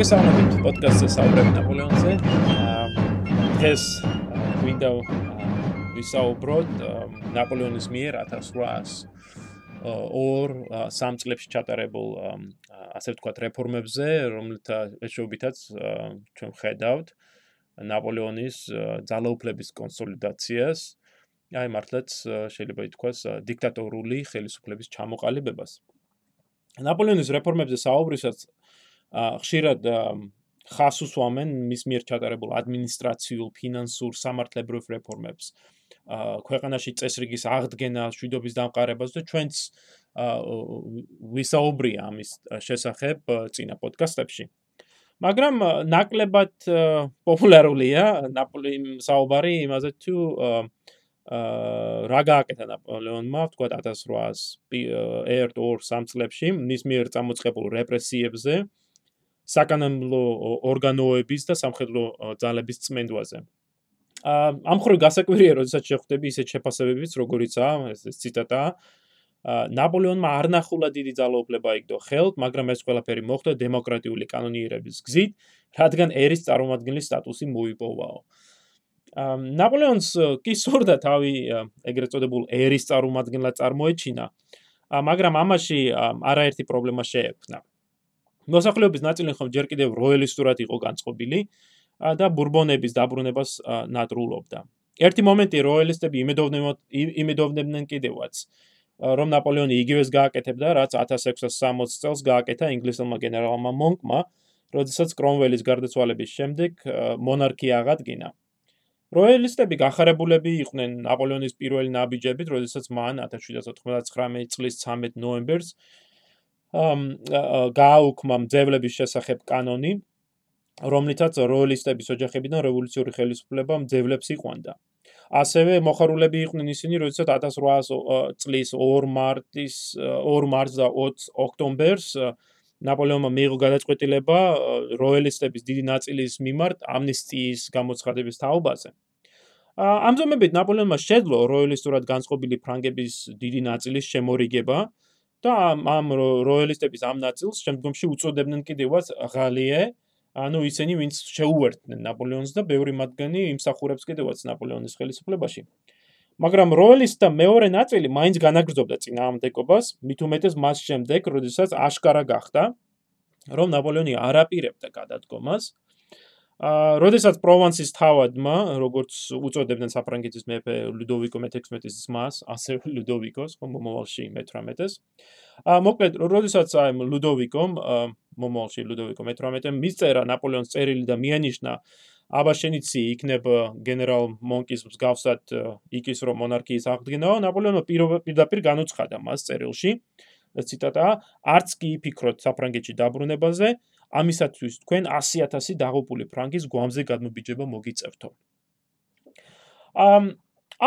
მოგესალმებით პოდკასტზე საუბრები ნაპოლეონზე. დღეს გვინდა ვისაუბროთ ნაპოლეონის მიერ 1800 ორ სამ წლებში ჩატარებულ ასე ვთქვათ რეფორმებზე, რომელთა ეშობითაც ჩვენ ხედავთ ნაპოლეონის ძალაუფლების კონსოლიდაციას. აი მართლაც შეიძლება ითქვას დიქტატორული ხელისუფლების ჩამოყალიბებას. ნაპოლეონის რეფორმებზე საუბრისას ხშირად ხას უსვამენ მის მიერ ჩატარებულ ადმინისტრაციულ, ფინანსურ, სამართლებრივ რეფორმებს. ქვეყანაში წესრიგის აღდგენა, შვიდობის დამყარებას და ჩვენც ვისაუბრია ამის შესახებ წინა პოდკასტებში. მაგრამ ნაკლებად პოპულარულია ნაპოლეონის საუბარი იმაზე თუ აა რა გააკეთა ნაპოლეონმა, თქვა 1800 ერთ-ორ სამ წლებში მის მიერ წამოწყებულ რეპრესიებზე. საკანონმდებლო ორგანოების და სამხედრო ძალების წმენდვაზე. ამ ხრო გასაკვირია, როდესაც შეხვდები ისეთ შეფასებებიც, როგორიცაა ეს ციტატა. ნაპოლეონმა არ ნახულა დიდი ძალაუფლება იგდო ხელთ, მაგრამ ეს ყველაფერი მოხდა დემოკრატიული კანონიერების გზით, რადგან ერის წარმომადგენლის სტატუსი მოიპოვაო. ნაპოლეონს კი სურდა თავი ეგრეთ წოდებულ ერის წარმომადგენლად წარმოეჩინა, მაგრამ ამაში არაერთი პრობლემა შეექმნა. მოსახლეობის ნაწილი ხომ ჯერ კიდევ როიალისტურად იყო განწყობილი და ბურბონების დაბრუნებას ნატრულობდა. ერთი მომენტი როიალისტები იმედოვნებდნენ კიდევაც რომ ნაპოლეონი იგივეს გააკეთებდა, რაც 1660 წელს გააკეთა ინგლისელმა გენერალმა მონკმა, როდესაც კრომველის გარდაცვალების შემდეგ მონარქია აღადგინა. როიალისტები გახარებულები იყვნენ ნაპოლეონის პირველი ნაბიჯებით, როდესაც მან 1799 წლის 13 ნოემბერს გააუქმა მძევლების შესახებ კანონი, რომლითაც როიალისტების ოჯახებიდან რევოლუციური ხელისუფლება მძევლებს იყვანდა. ასევე მოხარულები იყვნენ ისინი, როდესაც 1800 წლის 2 მარტის 2 მარტს და 20 ოქტომბერს ნაპოლეონმა მიიღო გადაწყვეტილება როიალისტების დიდი ნაწილის მიმართ ამნისტიის გამოცხადების თაობაზე. ამჟამად ნაპოლეონმა შეძლო როიალისტურად განწყობილი ფრანგების დიდი ნაწილის შემორიგება და ამ როიალისტების ამ ნაწილს შემდგომში უწოდებდნენ კიდევაც ღალიე, ანუ ისინი ვინც შეუერთდნენ ნაპოლეონს და ბევრი მათგანი იმსახურებს კიდევაც ნაპოლეონის ხელისუფლებაში. მაგრამ როიალისტთა მეორე ნაწილი მაინც განაგრძობდა წინააღმდეგობას, მით უმეტეს მას შემდეგ, როდესაც აშკარა გახდა, რომ ნაპოლეონი არ აპირებდა გადადგომას. აა, როდესაც პროვანსის თავადმა, როგორც უწოდებდნენ საფრანგეთის მეფე ლუდოვიკო მე-16-ის ძმას, ასე ლუდოვიკოს, ხომ მომავალში მე-18-ეს. აა, მოკლედ, როდესაც აი ლუდოვიკომ, მომავალში ლუდოვიკო მე-18-ემ მისწერა ნაპოლეონის წერილი და მიანიშნა აბა შენიცი იქნება გენერალ მონკის მსგავსად იქის რომ მონარქიის აღდგენაო ნაპოლეონო პირდაპირ განუცხადა მას წერილში ციტატა არც კი იფიქროთ საფრანგეთში დაბრუნებაზე ამისათვის თქვენ 100000 დაღუპული ფრანგის გვამზე გადმობიჯება მოგიწევთო. ამ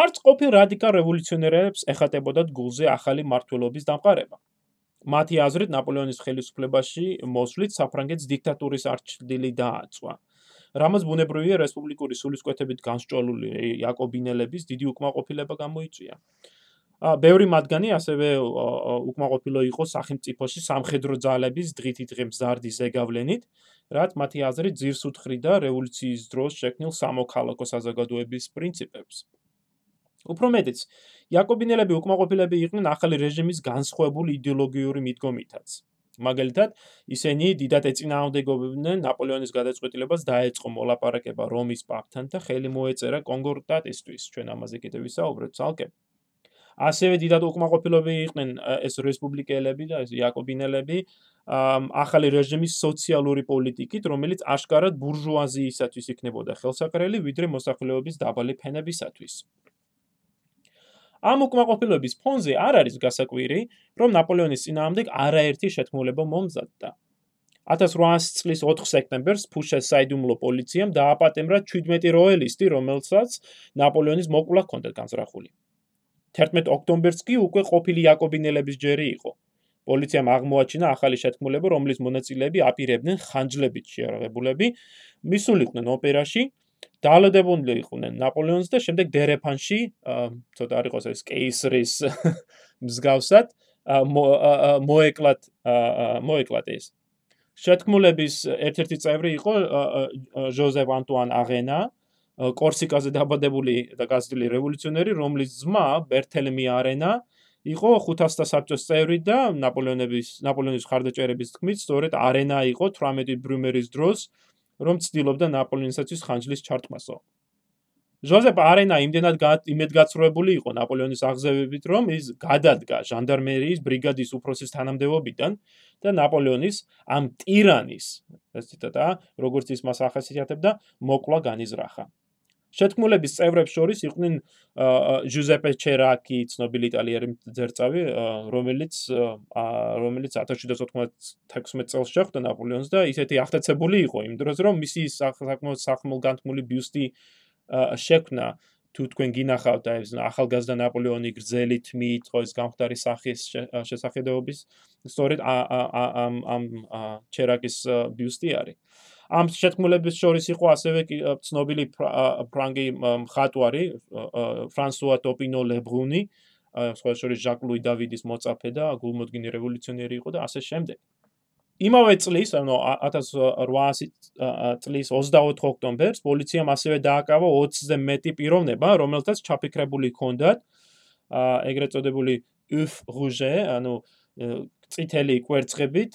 არც ყოფილ რადიკალ რევოლუციონერებს ეხატებოდათ გულზე ახალი მართლობის დამყარება. მათი აზრით ნაპოლეონის ხელისუფლებაში მოსვლით საფრანგეთის დიქტატურის არჩდილი დააწვა. რამაც ბუნებრივია რესპუბლიკური სულისკვეთებით განსჭოლული იაკობინელების დიდი უკმაყოფილება გამოიწვია. ბევრი მათგანი ასევე უკმაყოფილო იყო სახელმწიფოში სამხედრო ძალების დღითი დღე მზარდი ზეგავლენით, რაც მათი აზრით ძირს უთხრიდა რევოლუციის დროს შექმნილ სამოქალაქო საზოგადოების პრინციპებს. უფრო მეტიც, იაკობინელები უკმაყოფილები იყვნენ ახალი რეჟიმის განსხვავებული იდეოლოგიური მიდგომითაც. მაგალითად, ისინი დიდად ეწინააღმდეგებდნენ ნაპოლეონის გადაწყვეტილებას დაეწყო მოლაპარაკება რომის პაპთან და ხელი მოეწერა კონკორდატისთვის. ჩვენ ამაზე კიდევ ვისაუბრებთ ცალკე. ასევე დიდად უკმაყოფილები იყვნენ ეს რესპუბლიკელები და ეს იაკობინელები ახალი რეჟიმის სოციალური პოლიტიკით, რომელიც აშკარად ბურჟუაზიისათვის იქნებოდა ხელსაყრელი, ვიდრე მოსახლეობის დაბალი ფენებისათვის. ამ უკმაყოფილების ფონზე არ არის გასაკვირი, რომ ნაპოლეონის ძინაამდე არაერთი შეთქმულება მომზადდა. 1800 წლის 4 სექტემბერს ფუშეს საიდუმლო პოლიციამ დააპატემრა 17 როელისტი, რომელსაც ნაპოლეონის მოკლა ჰქონდა განზრახული. 11 ოქტომბერს კი უკვე ყოფილი იაკობინელების ჯერი იყო. პოლიციამ აღმოაჩინა ახალი შეთქმულება, რომლის მონაწილეები აპირებდნენ ხანჯლებით შეარაღებულები, მისულიყვნენ ოპერაში, დაალოდებულნი იყვნენ ნაპოლეონს და შემდეგ დერეფანში, ცოტა არ იყოს ეს კეისრის მსგავსად, მოეკლათ მოეკლათ ეს. შეთქმულების ერთ-ერთი წევრი იყო ჟოზეფ ანტუან აღენა, კორსიკაზე დაბადებული და გაზრდილი რევოლუციონერი, რომლის ძმა ბერთელემი არენა იყო 500 საბჭოს წევრი და ნაპოლეონების ნაპოლეონის ხარდაჭერების თქმით, სწორედ არენა იყო 18 ბრუმერის დროს, რომ ცდილობდა ნაპოლეონისათვის ხანჯლის ჩარტყმასო. ჟოზეფ არენა იმდენად იმედგაცრუებული იყო ნაპოლეონის აღზევებით, რომ ის გადადგა ჟანდარმერიის ბრიგადის უფროსის თანამდებობიდან და ნაპოლეონის ამ ტირანის, ეს ციტატა, როგორც ის მას ახასიათებდა, მოკლა განიზრახა. შეთქმულების წევრებს შორის იყვნენ ჟუზეპე ჩერაკი, ცნობილი იტალიერი ძერწავი, რომელიც რომელიც 1796 წელს შეხვდა ნაპოლეონს და ისეთი აღტაცებული იყო იმ დროს, რომ მისი საკმაოდ სახმელგანთმული ბიუსტი შექმნა თუ თქვენ გინახავთ აი ეს ახალგაზრდა ნაპოლეონი გრძელი თმით, ხო ეს გამხდარი სახის შესახედაობის სწორედ ამ ამ ჩერაკის ბიუსტი არის. ამ შეთქმულების შორის იყო ასევე ცნობილი ფრანგი მხატვარი ფრანსუა ტოპინო ლებრუნი, სხვა შორის ჟაკ ლუი დავიდის მოწაფე და გულმოდგინე რევოლუციონერი იყო და ასე შემდეგ. იმავე წლის, ანუ 1800 წლის 24 ოქტომბერს პოლიციამ ასევე დააკავა 20-ზე მეტი პიროვნება, რომელთაც ჩაფიქრებული ჰქონდათ ეგრეთ წოდებული uf rouge, ანუ წითელი კვერცხებით,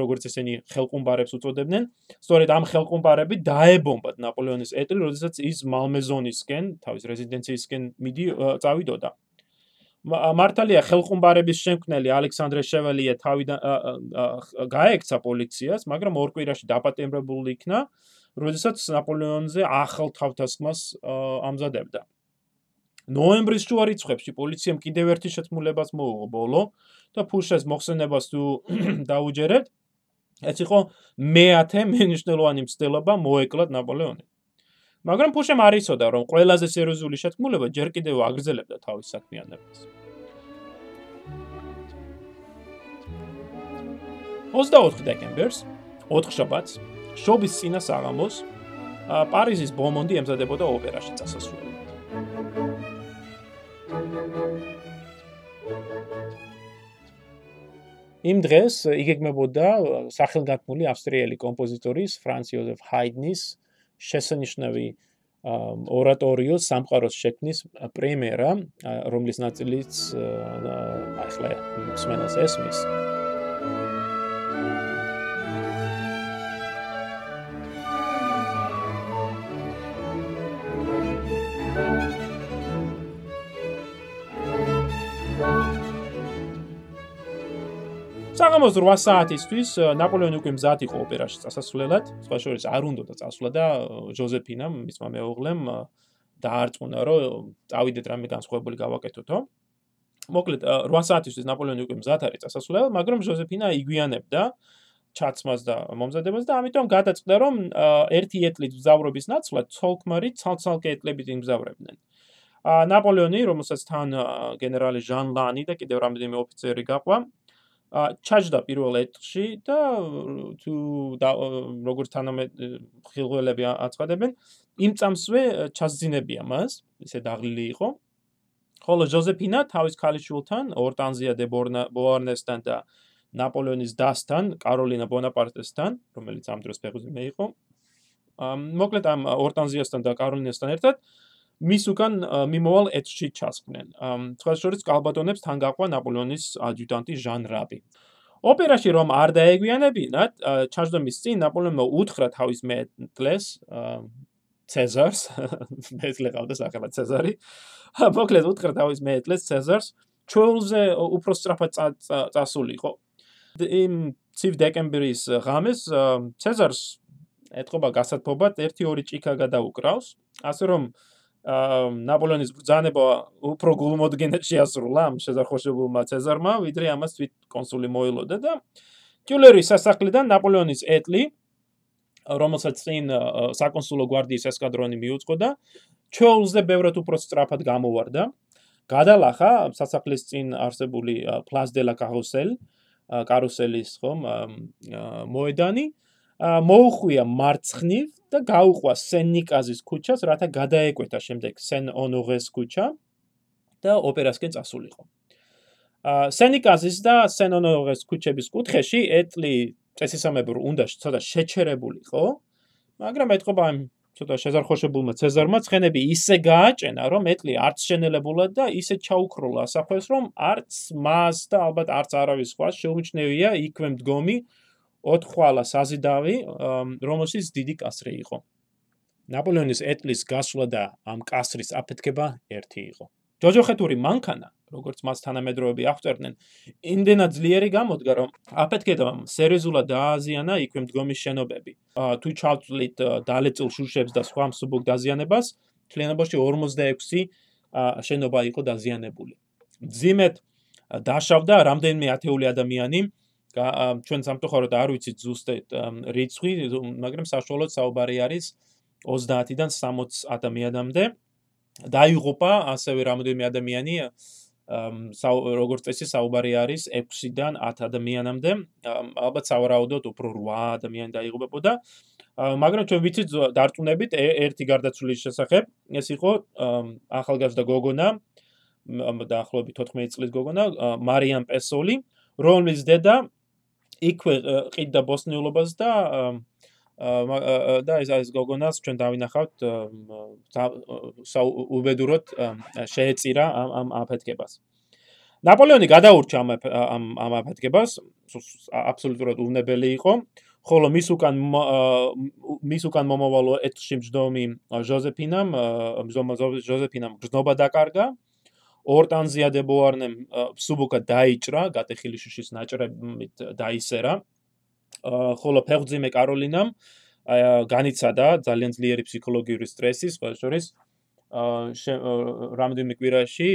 როგორც ესენი ხელყუმბარებს უწოდებდნენ. სწორედ ამ ხელყუმბარებით დაებომბათ ნაპოლეონის ეტლი, როდესაც ის მალმეზონისკენ, თავის რეზიდენციისკენ მიდი წავიდოდა. მართალია ხელყუმბარების შემქმნელი ალექსანდრე შევალიე თავიდან გაექცა პოლიციას, მაგრამ ორ კვირაში დაპატიმრებული იქნა, როდესაც ნაპოლეონზე ახალ თავდასხმას ამზადებდა. ნოემბრის შუა რიცხვებში პოლიციამ კიდევ ერთი შეთქმულებას მოუღო ბოლო და ფუშეს მოხსენებას თუ დაუჯერებთ, ეს იყო მეათე მენიშნელოვანი მცდელობა მოეკლათ ნაპოლეონი. მაგრამ ფუშემ არ იცოდა, რომ ყველაზე სერიოზული შეთქმულება ჯერ კიდევ აგრძელებდა თავის საქმიანობას. 24 დეკემბერს, 4 შაბათს, შობის წინა საღამოს, პარიზის ბომონდი ემზადებოდა ოპერაში წასასვლელად. იმ დღეს იგეგმებოდა სახელგანთმული ავსტრიელი კომპოზიტორის ფრანც იოზეფ ჰაიდნის შესანიშნავი ორატორიოს სამყაროს შექმნის პრემიერა, რომლის ნაწილიც ახლა მსმენელს ესმის. საღამოს 8 საათისთვის ნაპოლეონი უკვე მზად იყო ოპერაში წასასვლელად, სხვა შორის არ უნდა და წასვლა და ჯოზეფინამ, მისმა მეუღლემ დაარწმუნა, რომ წავიდეთ რამე განსხვავებული გავაკეთოთო. მოკლედ 8 საათისთვის ნაპოლეონი უკვე მზად არის წასასვლელად, მაგრამ ჯოზეფინა იგვიანებდა ჩაცმას და მომზადებას და ამიტომ გადაწყდა, რომ ერთი ეტლით მზავრობის ნაცვლად ცოლქმარი ცალცალკე ეტლებით იმგზავრებდნენ. ა ნაპოლეონი, რომელსაც თან გენერალი ჟან ლანი და კიდევ რამდენიმე ოფიცერი გაყვა, ჩაჯდა პირველ ეტლში და თუ როგორც თანამედ ხილველები აცხადებენ, იმ წამსვე ჩასძინებია მას, ისე დაღლილი იყო. ხოლო ჯოზეფინა თავის ქალიშვილთან, ორტანზია დე ბოარნესთან და ნაპოლეონის დასთან, კაროლინა ბონაპარტესთან, რომელიც ამ დროს ფეხბურთი მე იყო. მოკლედ ამ ორტანზიასთან და კაროლინასთან ერთად მის უკან მიმოვალ ეთში ჩასხნენ. სხვა შორის კალბატონებს თან გაყვა ნაპოლეონის ადიუტანტი ჟან რაბი. ოპერაში რომ არ დაეგვიანებინათ, ჩაჟდომის წინ ნაპოლეონმა უთხრა თავის მეტლეს ცეზარს, მეტლე ყავდა სახელად ცეზარი. მოკლედ უთხრა თავის მეტლეს ცეზარს, ჩოლზე უფრო სწრაფად წასულიყო. იმ ცივ დეკემბრის ღამეს ცეზარს ეთყობა გასათფობად 1-2 ჭიქა გადაუკრავს, ასე რომ ნაპოლეონის ბრძანება უფრო გულმოდგინედ შეასრულა ამ შეზარხოშებულმა ცეზარმა, ვიდრე ამას თვით კონსული მოილოდა და კიულერის სასახლიდან ნაპოლეონის ეტლი, რომელსაც წინ საკონსულო გვარდიის ესკადრონი მიუძღოდა, ჩოლზე ბევრად უფრო სწრაფად გამოვარდა. გადალახა სასახლის წინ არსებული პლას დე ლა კარუსელ, კარუსელის ხომ მოედანი მოუხვია მარცხნივ და გაუყვა სენიკაზის ქუჩას, რათა გადაეკვეთა შემდეგ სენ-ონორეს ქუჩა და ოპერასკენ წასულიყო. ა სენიკაზის და სენ-ონორეს ქუჩების კუთხეში ეტლი წესისამებრ უნდა ცოტა შეჩერებულიყო, მაგრამ ეთყობა ამ ცოტა შეზარხოშებულმა ცეზარმა ცხენები ისე გააჭენა, რომ ეტლი არც შენელებულად და ისე ჩაუქროლა საფეს, რომ არც მას და ალბათ არც არავის სხვა შეუმჩნევია იქვე მდგომი ოთხვალა საზიდავი, რომელშიც დიდი კასრი იყო. ნაპოლეონის ეტლის გასვლა და ამ კასრის აფეთქება ერთი იყო. ჯოჯოხეთური მანქანა, როგორც მას თანამედროვეები აღწერდნენ, იმდენად ძლიერი გამოდგა, რომ აფეთქებამ სერიოზულად დააზიანა იქვე მდგომი შენობები. თუ ჩავწვით დალეწილ შუშებს და სხვა მსუბუქ დაზიანებას, ჩლენებაში 46 შენობა იყო დაზიანებული. ძიმეთ დაშავდა რამდენიმე ათეული ადამიანი, ჩვენ სამწუხაროდ არ ვიცით ზუსტად რიცხვი, მაგრამ საშუალოდ საუბარი არის 30-დან 60 ადამიანამდე. დაიღუპა ასევე რამოდენიმე ადამიანი როგორც წესი საუბარი არის 6-დან 10 ადამიანამდე. ალბათ სავარაუდოდ უფრო 8 ადამიანი დაიღუპებოდა. მაგრამ ჩვენ ვიცით დარწმუნებით ერთი გარდაცვლილის შესახებ, ეს იყო ახალგაზრდა გოგონა დაახლოებით 14 წლის გოგონა, მარიამ პესოლი, რომლის დედა იქვე ყიდდა ბოსნიულობას და და ეს ეს გოგონას ჩვენ დავინახავთ უბედუროთ შეეწირა ამ ამ აფეთქებას. ნაპოლეონი გადაურჩა ამ ამ ამ აფეთქებას, აბსოლუტურად უნებელი იყო, ხოლო მის უკან მის უკან მომავალო ეთში მჯდომი ჟოზეფინამ ჟოზეფინამ გზნობა დაკარგა. ორტანზია დებოარნემ სუბუკა დაიჭრა, გატეხილი შუშის ნაჭრებით დაისერა. ხოლო ფეხძიმე კაროლინამ განიცადა ძალიან ძლიერი ფსიქოლოგიური სტრესი, სხვა შორის რამდენი კვირაში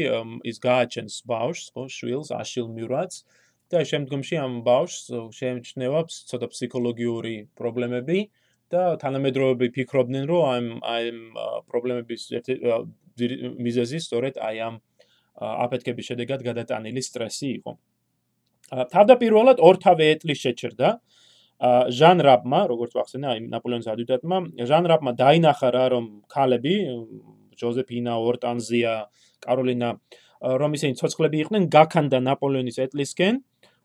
ის გააჩენს ბავშვს, ხო, შვილს, აშილ მიურაც და შემდგომში ამ ბავშვს შეემჩნევა ცოტა ფსიქოლოგიური პრობლემები და თანამედროვეები ფიქრობდნენ, რომ ამ ამ პრობლემების ერთი მიზეზი სწორედ აი ამ აფეთქების შედეგად გადატანილი სტრესი იყო. თავდაპირველად ორთავე ეტლი შეჩერდა. ჟან რაპმა, როგორც ვახსენე, აი ნაპოლეონის ადიუტანტმა, ჟან რაპმა დაინახა რა რომ ქალები, ჯოზეფინა, ორტანზია, კაროლინა, რომ ისინი ცოცხლები იყვნენ, გაქანდა ნაპოლეონის ეტლისკენ,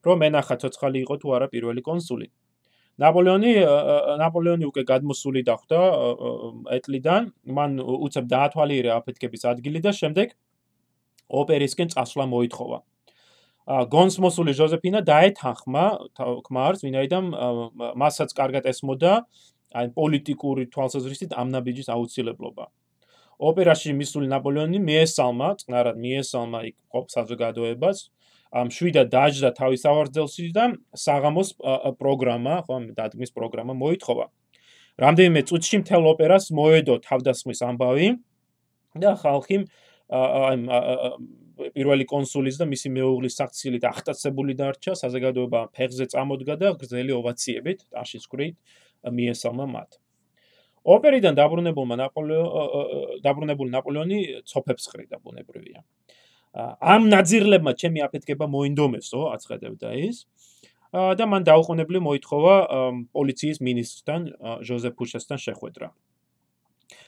რომ ენახა ცოცხალი იყო თუ არა პირველი კონსული. ნაპოლეონი ნაპოლეონი უკვე გადმოსული დახვდა ეტლიდან, მან უცებ დაათვალიერა აფეთქების ადგილი და შემდეგ ოპერისკენ წასვლა მოითხოვა. გონს მოსული ჟოზეფინა დაეთანხმა ქმარს, ვინაიდან მასაც კარგად ესმოდა აი პოლიტიკური თვალსაზრისით ამ ნაბიჯის აუცილებლობა. ოპერაში მისული ნაპოლეონი მიესალმა, წნარად მიესალმა იქ ყოფ საზოგადოებას, ამ შვიდა დაჯდა თავის ავარძელში და საღამოს პროგრამა, ხო, დადგმის პროგრამა მოითხოვა. რამდენიმე წუთში მთელ ოპერას მოედო თავდასხმის ამბავი და ხალხი აი პირველი კონსულის და მისი მეუღლის საქციელით ახტაცებული დარჩა, საზოგადოება ფეხზე წამოდგა და გრძელი ოვაციებით, ტაშის ხრით მიესალმა მათ. ოპერიდან დაბრუნებულმა ნაპოლეო დაბრუნებული ნაპოლეონი ცოფებს ხრიდა ბუნებრივია. ამ ნაძირლებმა ჩემი აფეთქება მოინდომესო, აცხადებდა ის. და მან დაუყოვნებლივ მოითხოვა პოლიციის მინისტრთან ჟოზეფ ფუშესთან შეხვედრა.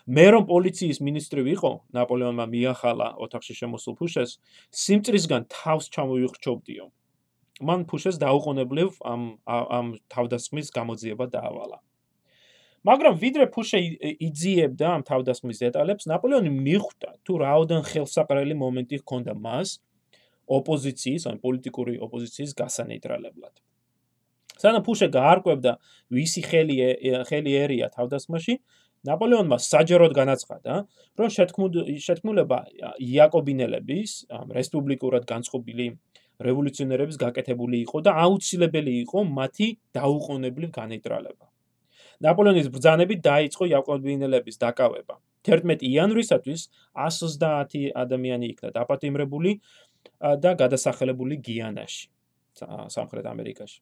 მე რომ პოლიციის მინისტრი ვიყო, ნაპოლეონმა მიახალა ოთახში შემოსულ ფუშეს, სიმწრისგან თავს ჩამოიხრჩობდიო. მან ფუშეს დაუყოვნებლივ ამ ამ თავდასხმის გამოძიება დაავალა. მაგრამ ვიდრე ფუშე იძიებდა ამ თავდასხმის დეტალებს, ნაპოლეონი მიხვდა თუ რაოდენ ხელსაყრელი მომენტი ჰქონდა მას ოპოზიციის, ან პოლიტიკური ოპოზიციის გასანეიტრალებლად. სანამ ფუშე გაარკვევდა ვისი ხელი ხელი ერია თავდასხმაში, ნაპოლეონმა საჯაროდ განაცხადა, რომ შეთქმულება იაკობინელების, ამ რესპუბლიკურად განწყობილი რევოლუციონერების გაკეთებული იყო და აუცილებელი იყო მათი დაუყოვნებლივ განეიტრალება. ნაპოლეონის ბრძანებით დაიწყო იაკობინელების დაკავება. 11 იანვრისათვის 130 ადამიანი იქნა დაპატიმრებული და გადასახელებული გიანაში, სამხრეთ ამერიკაში.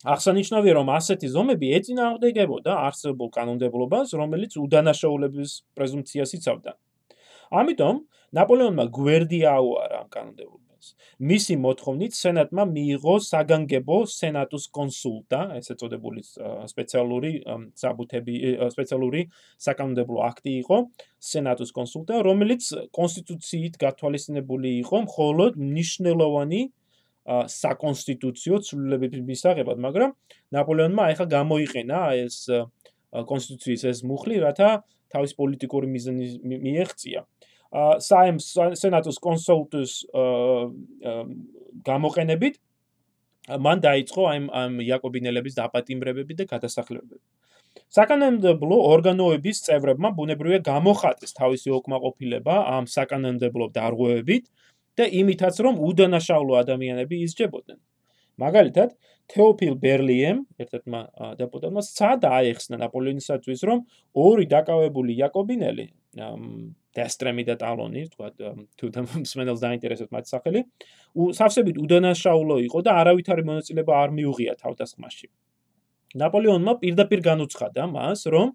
აღსანიშნავია, რომ ასეთი ზომები ეწინააღმდეგებოდა არსებულ კანონმდებლობას, რომელიც უდანაშაულების პრეზუმპციას იცავდა. ამიტომ ნაპოლეონმა გვერდია აუარა ამ კანონმდებლობას. მისი მოთხოვნით სენატმა მიიღო საგანგებო სენატუს კონსულტა, ესე წოდებული სპეციალური საბუთები, სპეციალური საკანონმდებლო აქტი იყო, სენატუს კონსულტა, რომელიც კონსტიტუციით გათვალისწინებული იყო მხოლოდ მნიშვნელოვანი საკონსტიტუციო ცვლილებების მისაღებად, მაგრამ ნაპოლეონმა ახლა გამოიყენა ეს კონსტიტუციის ეს მუხლი, რათა თავის პოლიტიკური მიზანი მიეღწია. საიმ სენატოს კონსულტუს გამოყენებით მან დაიწყო ამ ამ იაკობინელების დაპატიმრებები და გადასახლებები. საკანონმდებლო ორგანოების წევრებმა ბუნებრივია გამოხატეს თავისი ოკმაყოფილება ამ საკანონმდებლო დარღვევებით და იმითაც რომ უდანაშაულო ადამიანები ისჯებოდნენ. მაგალითად, თეოფილ ბერლიემ, ერთ-ერთმა დეპუტატმა, სცადა აიხსნა ნაპოლეონისათვის, რომ ორი დაკავებული იაკობინელი, დესტრემი და ტალონი, თქვა თუ თემსმენელს დაინტერესებს მათ სახელი, სავსებით უდანაშაულო იყო და არავითარი მონაწილეობა არ მიუღია თავდასხმაში. ნაპოლეონმა პირდაპირ განუცხადა მას, რომ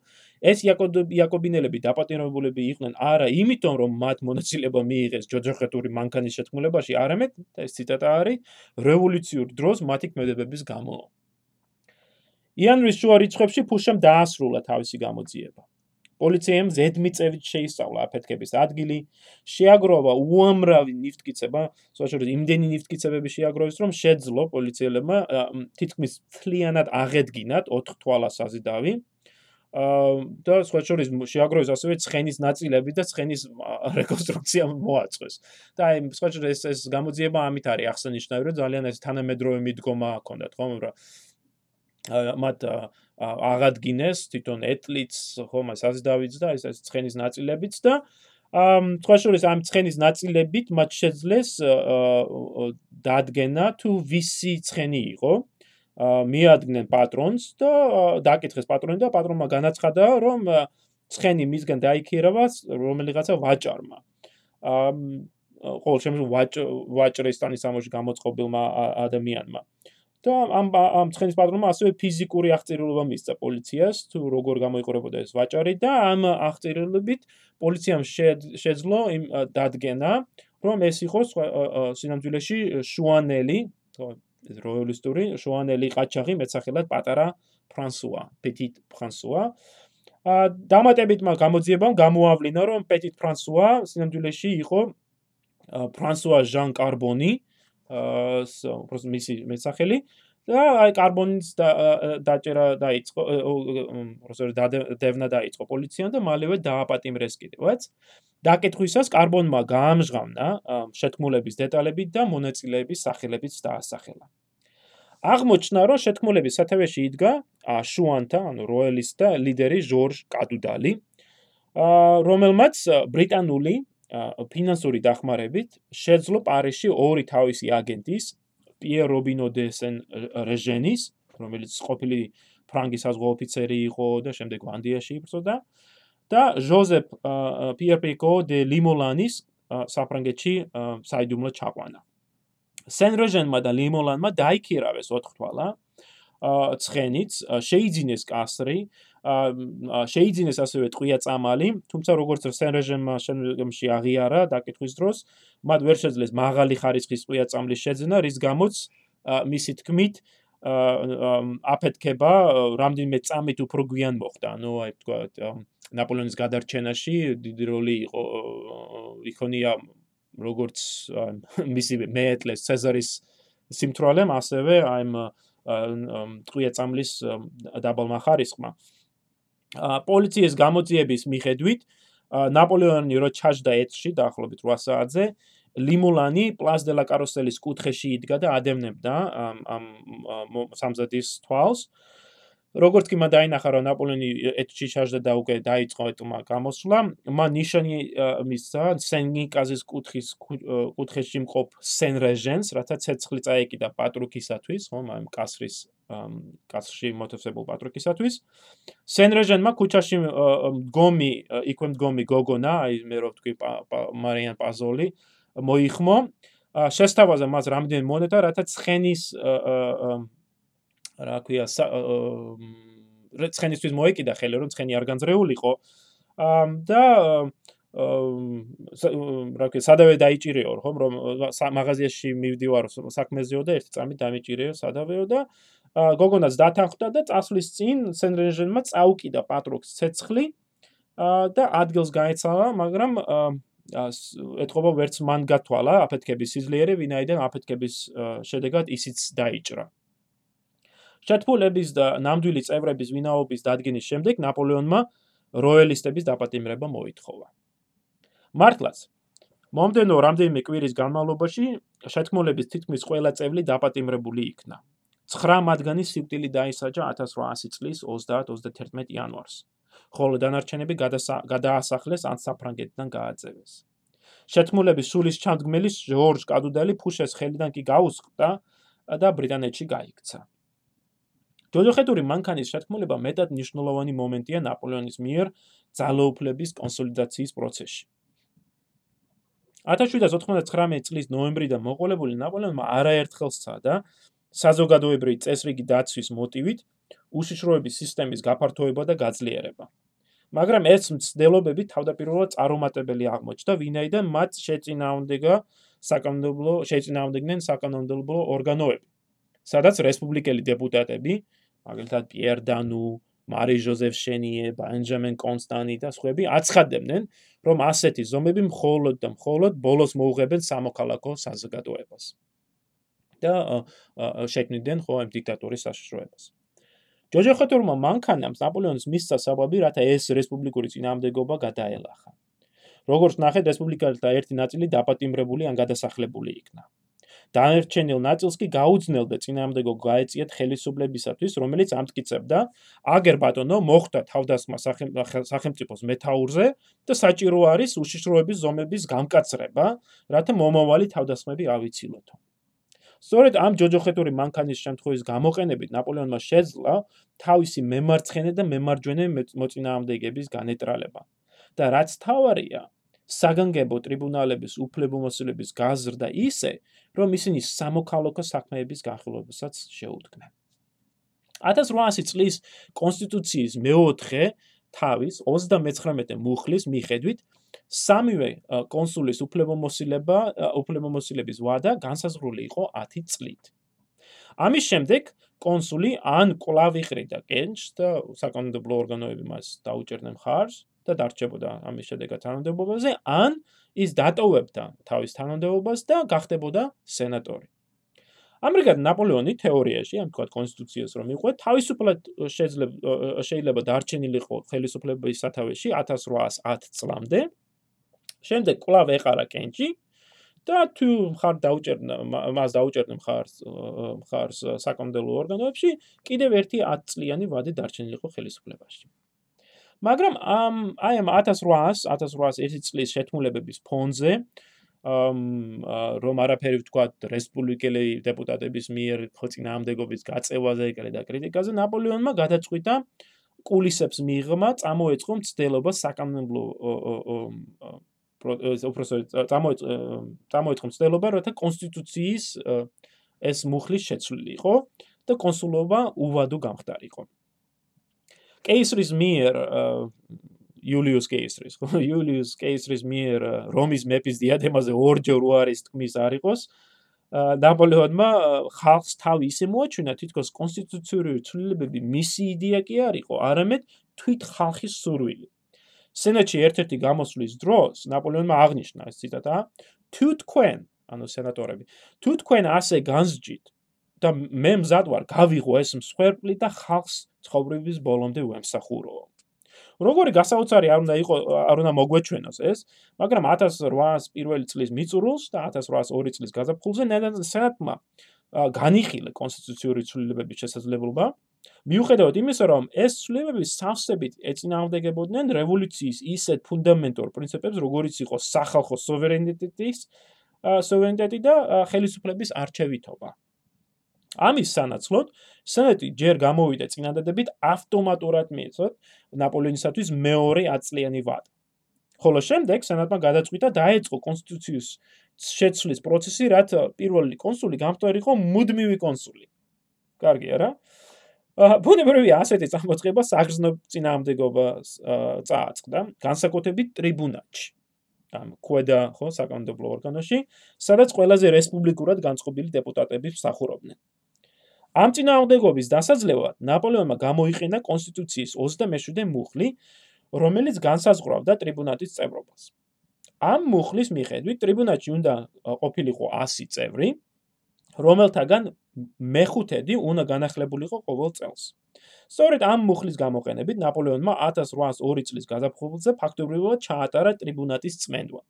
ეს იაკობინელები დაპატიმრებულები იყვნენ არა იმიტომ, რომ მათ მონაწილეობა მიიღეს ჯოჯოხეთური მანქანის შეთქმულებაში, არამედ ეს ციტატა არის რევოლუციურ დროს მათი ქმედებების გამო. იანვის შუა რიცხვებში ფუშამ დაასრულა თავისი გამოძიება. პოლიციამ ზედმიწევით შეისწავლა აფეთქების ადგილი, შეაგროვა უამრავი ნიფტკიცება, სწორედ იმდენი ნიფტკიცებები შეაგროვეს, რომ შეძლო პოლიციელებმა თითქმის მთლიანად აღედგინათ 4 თვალას აზიდავი. და სწორედ შეაგროვეს ასევე ცხენის ნაწილები და ცხენის რეკონსტრუქცია მოაწყვეს. და აი სწორედ ეს ეს გამოძიება ამით არის აღსანიშნავი, რომ ძალიან ეს თანამედროვე მიდგომა ჰქონდათ, ხომ, რომ მათ აღადგინეს თვითონ ეტლიც ხომ ეს აზდავიც და ეს ეს ცხენის ნაწილებიც და ამ თქვაშორის ამ ცხენის ნაწილებით მათ შეძლეს დადგენა თუ ვისი ცხენი იყო მიადგნენ პატრონს და დააკითხეს პატრონი და პატრონმა განაცხადა რომ ცხენი მისგან დაიქირავა რომელიღაცა ვაჭარმა. ამ ყოველ შემთხვევაში ვაჭრის ტანის სამოში გამოწყობილმა ადამიანმა. და ამ ამ ცხენის პატრონმა ასევე ფიზიკური აღწერილობა მისცა პოლიციას თუ როგორ გამოიყურებოდა ეს ვაჭარი და ამ აღწერილობით პოლიციამ შეძლო იმ დადგენა რომ ეს იყო სინამდვილეში შუანელი ეს როიალისტური შუანელი ყაჩაღი მეცახელად პატარა ფრანსუა პეტიტ ფრანსუა. ა დამატებით მაგ გამოძიებამ გამოავლინა რომ პეტიტ ფრანსუა სინამდვილეში იყო ფრანსუა ჟან კარბონი აა უბრალოდ მისი მეცახელი და აი კარბონის დაჭერა დაიწყო უბრალოდ დევნა დაიწყო პოლიციამ და მალევე დააპატიმრეს კიდევაც. დაკითხვისას კარბონმა გაამჟღავნა შეთქმულების დეტალები და მონაწილეების სახელებიც დაასახელა. აღმოჩნდა რომ შეთქმულების სათავეში იდგა შუანთა ანუ როელისტა ლიდერი ჟორჟ კადუდალი რომელმაც ბრიტანული ფინანსური დახმარებით შეძლო პარიზში ორი თავისი აგენტის პიერ რობინო დე სენ რეჟენის რომელიც ყოფილი ფრანგის საზღვაო ოფიცერი იყო და შემდეგ ვანდიაში იბრძოდა და ჟოზეფ პიერ პიკო დე ლიმოლანის საფრანგეთში საიდუმლო ჩაყვანა. სენ რეჟენმა და ლიმოლანმა დაიქირავეს ოთხთვალა ცხენიც შეიძინეს კასრი შეიძინეს ასევე ტყვია წამალი, თუმცა როგორც სენ რეჟიმმა შემდგომში აღიარა დაკითხვის დროს, მათ ვერ შეძლეს მაღალი ხარისხის ტყვია წამლის შეძენა, რის გამოც მისი თქმით აფეთქება რამდენიმე წამით უფრო გვიან მოხდა. ანუ აი თქვა ნაპოლეონის გადარჩენაში დიდი როლი იყო იქონია როგორც მისი მეეტლეს ცეზარის სიმთვრალემ, ასევე აი ტყვია წამლის დაბალმა ხარისხმა. პოლიციის გამოძიების მიხედვით ნაპოლეონი რო ჩაჯდა ეთში დაახლოებით 8 საათზე ლიმულანი პლას დე ლა კაროსელის კუთხეში იდგა და ადევნებდა ამ ამ სამზადის თვალს. როგორც კი მან დაინახა რომ ნაპოლეონი ეთში ჩაჯდა და უკვე დაიწყო ეტმა გამოსვლა მან ნიშანი მისცა სენგიკაზის კუთხის კუთხეში მყოფ სენ რეჟენს რათა ცეცხლი წაეკიდა პატრუკისათვის ხომ ამ კასრის კაცში მოთესებულ პატრიკისათვის. სენრეჟენმა ქუჩაში მდგომი, იქვე მდგომი გოგონა, აი მე რო ვთქვი მარიან პაზოლი, მოიხმო. შესთავაზე მას რამდენი მონეტა, რათა ცხენის რა ქვია, ცხენისთვის მოეკიდა ხელი, რომ ცხენი არ განძრეულიყო. და რა ქვია, სადავე დაიჭირეო, ხომ, რომ მაღაზიაში მივდივარ საქმეზეო და ერთი წამი დამიჭირეო სადავეო და გოგონაც დათანხმდა და წასვლის წინ სენრენჟენმა წაუკიდა პატროქს ცეცხლი და ადგილს გაეცალა, მაგრამ ეთყობა ვერც მან გათვალა აფეთქების სიძლიერე, ვინაიდან აფეთქების შედეგად ისიც დაიჭრა. შეთფულების და ნამდვილი წევრების ვინაობის დადგენის შემდეგ ნაპოლეონმა როელისტების დაპატიმრება მოითხოვა. მართლაც მომდენო რამდენიმე კვირის განმავლობაში შეთქმულების თითქმის ყველა წევრი დაპატიმრებული იქნა. 9 მათგანი სიკვდილი დაისაჯა 1800 წლის 30-31 იანვარს. ხოლო დანარჩენები გადაასახლეს ან საფრანგეთიდან გააწევეს. შეთმულების სულის ჩამდგმელი ჟორჟ კადუდალი ფუშეს ხელიდან კი გაუსყდა და ბრიტანეთში გაიქცა. ჯოჯოხეთური მანქანის შეთქმულება მეტად მნიშვნელოვანი მომენტია ნაპოლეონის მიერ ძალაუფლების კონსოლიდაციის პროცესში. 1799 წლის ნოემბრიდან მოყოლებული ნაპოლეონმა არაერთხელ სცადა საზოგადოებრივი წესრიგი დაცვის მოტივით უშიშროების სისტემის გაფართოება და გაძლიერება. მაგრამ ეს მცდელობები თავდაპირველად წარუმატებელი აღმოჩნდა, ვინაიდან მათ შეწინააღმდეგა საკანონმდებლო შეწინააღმდეგნენ საკანონმდებლო ორგანოები, სადაც რესპუბლიკელი დეპუტატები, მაგალითად პიერ დანუ, მარი ჟოზეფ შენიე, ბენჯამინ კონსტანი და სხვები აცხადებდნენ, რომ ასეთი ზომები მხოლოდ და მხოლოდ ბოლოს მოუღებენ სამოქალაქო საზოგადოებას. და შექმნიდნენ ხო ამ დიქტატურის საშიშროებას. ჯოჯოხეთურმა მანქანამ ნაპოლეონის მისცა საბაბი, რათა ეს რესპუბლიკური წინააღმდეგობა გადაელახა. როგორც ნახეთ, რესპუბლიკელთა ერთი ნაწილი დაპატიმრებული ან გადასახლებული იქნა. დაერჩენილ ნაწილს კი გაუძნელდა წინააღმდეგო გაეწიათ ხელისუფლებისათვის, რომელიც ამტკიცებდა: აგერ ბატონო, მოხდა თავდასხმა სახელმწიფოს მეთაურზე და საჭირო არის უშიშროების ზომების გამკაცრება, რათა მომავალი თავდასხმები ავიცილოთო. სწორედ ამ ჯოჯოხეთური მანქანის შემთხვევის გამოყენებით ნაპოლეონმა შეძლო თავისი მემარცხენე და მემარჯვენე მოწინააღმდეგების განეტრალება. და რაც თავარია, საგანგებო ტრიბუნალების უფლებამოსილების გაზრდა ისე, რომ ისინი სამოქალაქო საქმეების განხილვებასაც შეუდგნენ. 1800 წლის კონსტიტუციის მეოთხე თავის 39 მუხლის მიხედვით სამივე კონსულის უფლებამოსილება უფლებამოსილების ვადა განსაზღვრული იყო 10 წლით. ამის შემდეგ კონსული ან კლავ იყრიდა კენჭს და საკანონმდებლო ორგანოები მას დაუჭერდნენ ხარს და დარჩებოდა ამის შედეგად თანამდებობაზე, ან ის დატოვებდა თავის თანამდებობას და გახდებოდა სენატორი. ამრიგად ნაპოლეონი თეორიაში, ამ თქვა კონსტიტუციას რომ იყო, თავისუფლად შეიძლება შეიძლება დარჩენილიყო ხელისუფლების სათავეში 1810 წლამდე. შემდეგ კლავ ეყარა კენჭი და თუ ხარ დაუჭერნა მას დაუჭერდნენ ხარს ხარს საკონდელო ორგანოებში, კიდევ ერთი 10 წლიანი ვადი დარჩენილიყო ხელისუფლებაში. მაგრამ ამ აი ამ 1800 1801 წლის შეთქმულებების ფონზე რომ არაფერი ვთქვა რესპუბლიკელი დეპუტატების მიერ ხოწინაამდეგობის გაწევაზე და კრიტიკაზე ნაპოლეონმა გადაწყვიტა კულისებს მიიღმა წამოეწყო მცდელობა საკანონმდებლო უბრალოდ წამოეწყო მცდელობა რათა კონსტიტუციის ეს მუხლის შეცვლილიყო და კონსულობა უვადო გამხდარიყო. კეისრის მიერ იულიუს კეისრის ხო? იულიუს კეისრის მიერ რომის მეფის დიადემაზე ორჯერ უარის თქმის არ იყოს ნაპოლეონმა ხალხს თავი ისე მოაჩვენა თითქოს კონსტიტუციური ცვლილებები მისი იდეა კი არ იყო არამედ თვით ხალხის სურვილი. სენატში ერთ-ერთი გამოსვლის დროს ნაპოლეონმა აღნიშნა ეს ციტატა თუ თქვენ ანუ სენატორები თუ თქვენ ასე განსჯით და მე მზად ვარ გავიღო ეს მსხვერპლი და ხალხს ცხოვრების ბოლომდე ვემსახურო როგორი გასაოცარი არ უნდა იყო არ უნდა მოგვეჩვენოს ეს მაგრამ 1800 პირველი წლის მიწურულს და 1802 წლის გაზაფხულზე სენატმა განიხილა კონსტიტუციური ცვლილებების შესაძლებლობა. მიუხედავად იმისა რომ ეს ცვლილებები სავსებით ეწინააღმდეგებოდნენ რევოლუციის ისეთ ფუნდამენტურ პრინციპებს როგორიც იყო სახალხო სუვერენიტეტის სუვერენიტეტი და ხელისუფლების არჩევითობა ამის სანაცვლოდ სენატი ჯერ გამოვიდა წინადადებით ავტომატურად მიეცოთ ნაპოლეონისათვის მეორე აწლიანი ვადა. ხოლო შემდეგ სენატმა გადაწყვიტა დაეწყო კონსტიტუციის შეცვლის პროცესი, რაც პირველი კონსული გამხდარიყო მუდმივი კონსული. კარგია რა? აა ბუნებრივი ასეთი წარმოწება საგრძნო წინააღმდეგობას წააწყდა, განსაკუთრებით ტრიბუნატში. ამ ქვედა ხო საკანონმდებლო ორგანოში, სადაც ყველაზე რესპუბლიკურად განწყობილი დეპუტატები მსახურობდნენ. ამ წინააღმდეგობის დასაძლევად ნაპოლეონმა გამოიყენა კონსტიტუციის 27 მუხლი, რომელიც განსაზღვრავდა ტრიბუნატის წევრობას. ამ მუხლის მიხედვით ტრიბუნატში უნდა ყოფილიყო 100 წევრი, რომელთაგან მეხუთედი უნდა განახლებულიყო ყოველ წელს. სწორედ ამ მუხლის გამოყენებით ნაპოლეონმა 1802 წლის გაზაფხულზე ფაქტობრივად ჩაატარა ტრიბუნატის წმენდვა.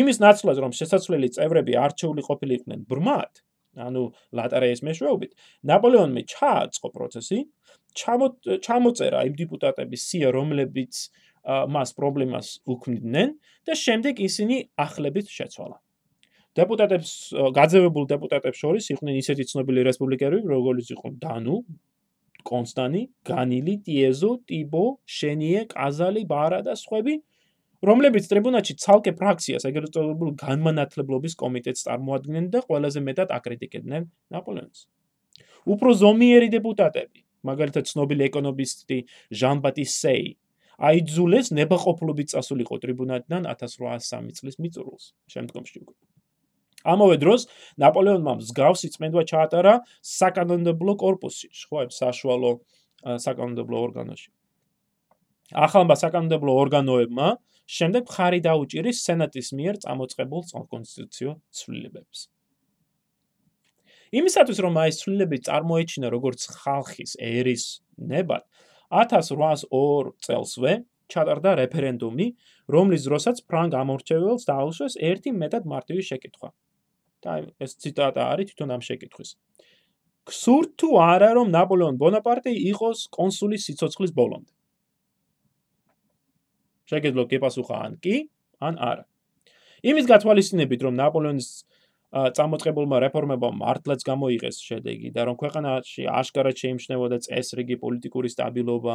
იმის ნაცვლად რომ შესაძლებელი წევრები არჩეული ყოფილიყვნენ ბრმად, ანუ ლატარეის მეშვეობით, ნაპოლეონმა ჩააწყო პროცესი, ჩამოწერა იმ დიპუტატების სია, რომლებიც მას პრობლემას უქმნიდნენ და შემდეგ ისინი ახლებით შეცვალა. დეპუტატებს გაძევებულ დეპუტატებს შორის იყვნენ ისეთი ცნობილი რესპუბლიკელები, როგორიც იყო დანუ, კონსტანი, განილი, ტიეზო, ტიბო, შენიე, ყაზალი, ბარა და სხვები, რომლებიც ტრიბუნატში ცალკე ფრაქციას, ეგრეთ წოდებულ განმანათლებლობის კომიტეტს წარმოადგენდნენ და ყველაზე მეტად აკრიტიკებდნენ ნაპოლეონს. უფრო ზომიერი deputatები, მაგალითად ცნობილი ეკონომისტი ჟან-ბატის სეი, აიძულეს ნებაყოფლობით წასულიყო ტრიბუნატიდან 1803 წლის მიწურულს. შემდგომში უკვე ამავე დროს ნაპოლეონმა მსგავსი წმენდვა ჩაატარა საკანონმდებლო корпуსში, შხოებს საშუალო საკანონმდებლო ორგანოში. ახალმა საკანონმდებლო ორგანოებმა შემდეგ ხარი დაუჭირეს სენატის მიერ წამოწყებულ კონსტიტუციო ცვლილებებს. იმისათვის რომ აი ცვლილებები წარმოეჩინა როგორც ხალხის ერის ნებად, 1802 წელსვე ჩატარდა რეფერენდუმი, რომლის დროსაც ფრანგ ამორჩეველს დაუშვეს ერთი მეტად მარტივი შეკითხვა. და ეს ციტატა არის თვითონ ამ შეკითხვის. ქსურთ თუ არა რომ ნაპოლეონ ბონაპარტი იყოს კონსულის სიცოცხლის ბოლომდე? შეგეძლო გეპასუხა ან კი, ან არა. იმის გათვალისწინებით რომ ნაპოლეონის წამოწყებულმა რეფორმებამ მართლაც გამოიღეს შედეგი და რომ ქვეყანაში აშკარად შეიმჩნევოდა წესრიგი პოლიტიკური სტაბილობა,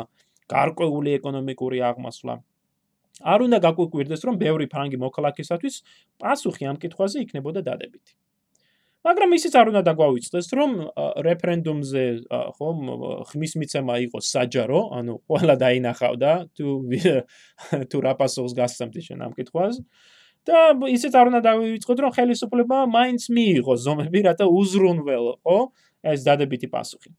გარკვეული ეკონომიკური აღმასვლა. არ უნდა გაკვირდეს რომ ბევრი ფრანგი მოქალაქისათვის პასუხი ამ კითხვაზე იქნებოდა დადებითი. მაგრამ ისიც არ უნდა დაგვავიწყდეს რომ რეფერენდუმზე ხომ ხმის მიცემა იყო საჯარო, ანუ ყველა დაინახავდა თუ თუ რა პასუხს გასცემთ შენ ამ კითხვაზე. და ისიც არ უნდა დავიწყოთ რომ ხელისუფლება მაინც მიიღო ზომები რათა უზრუნველო ხო ეს დადებითი პასუხი.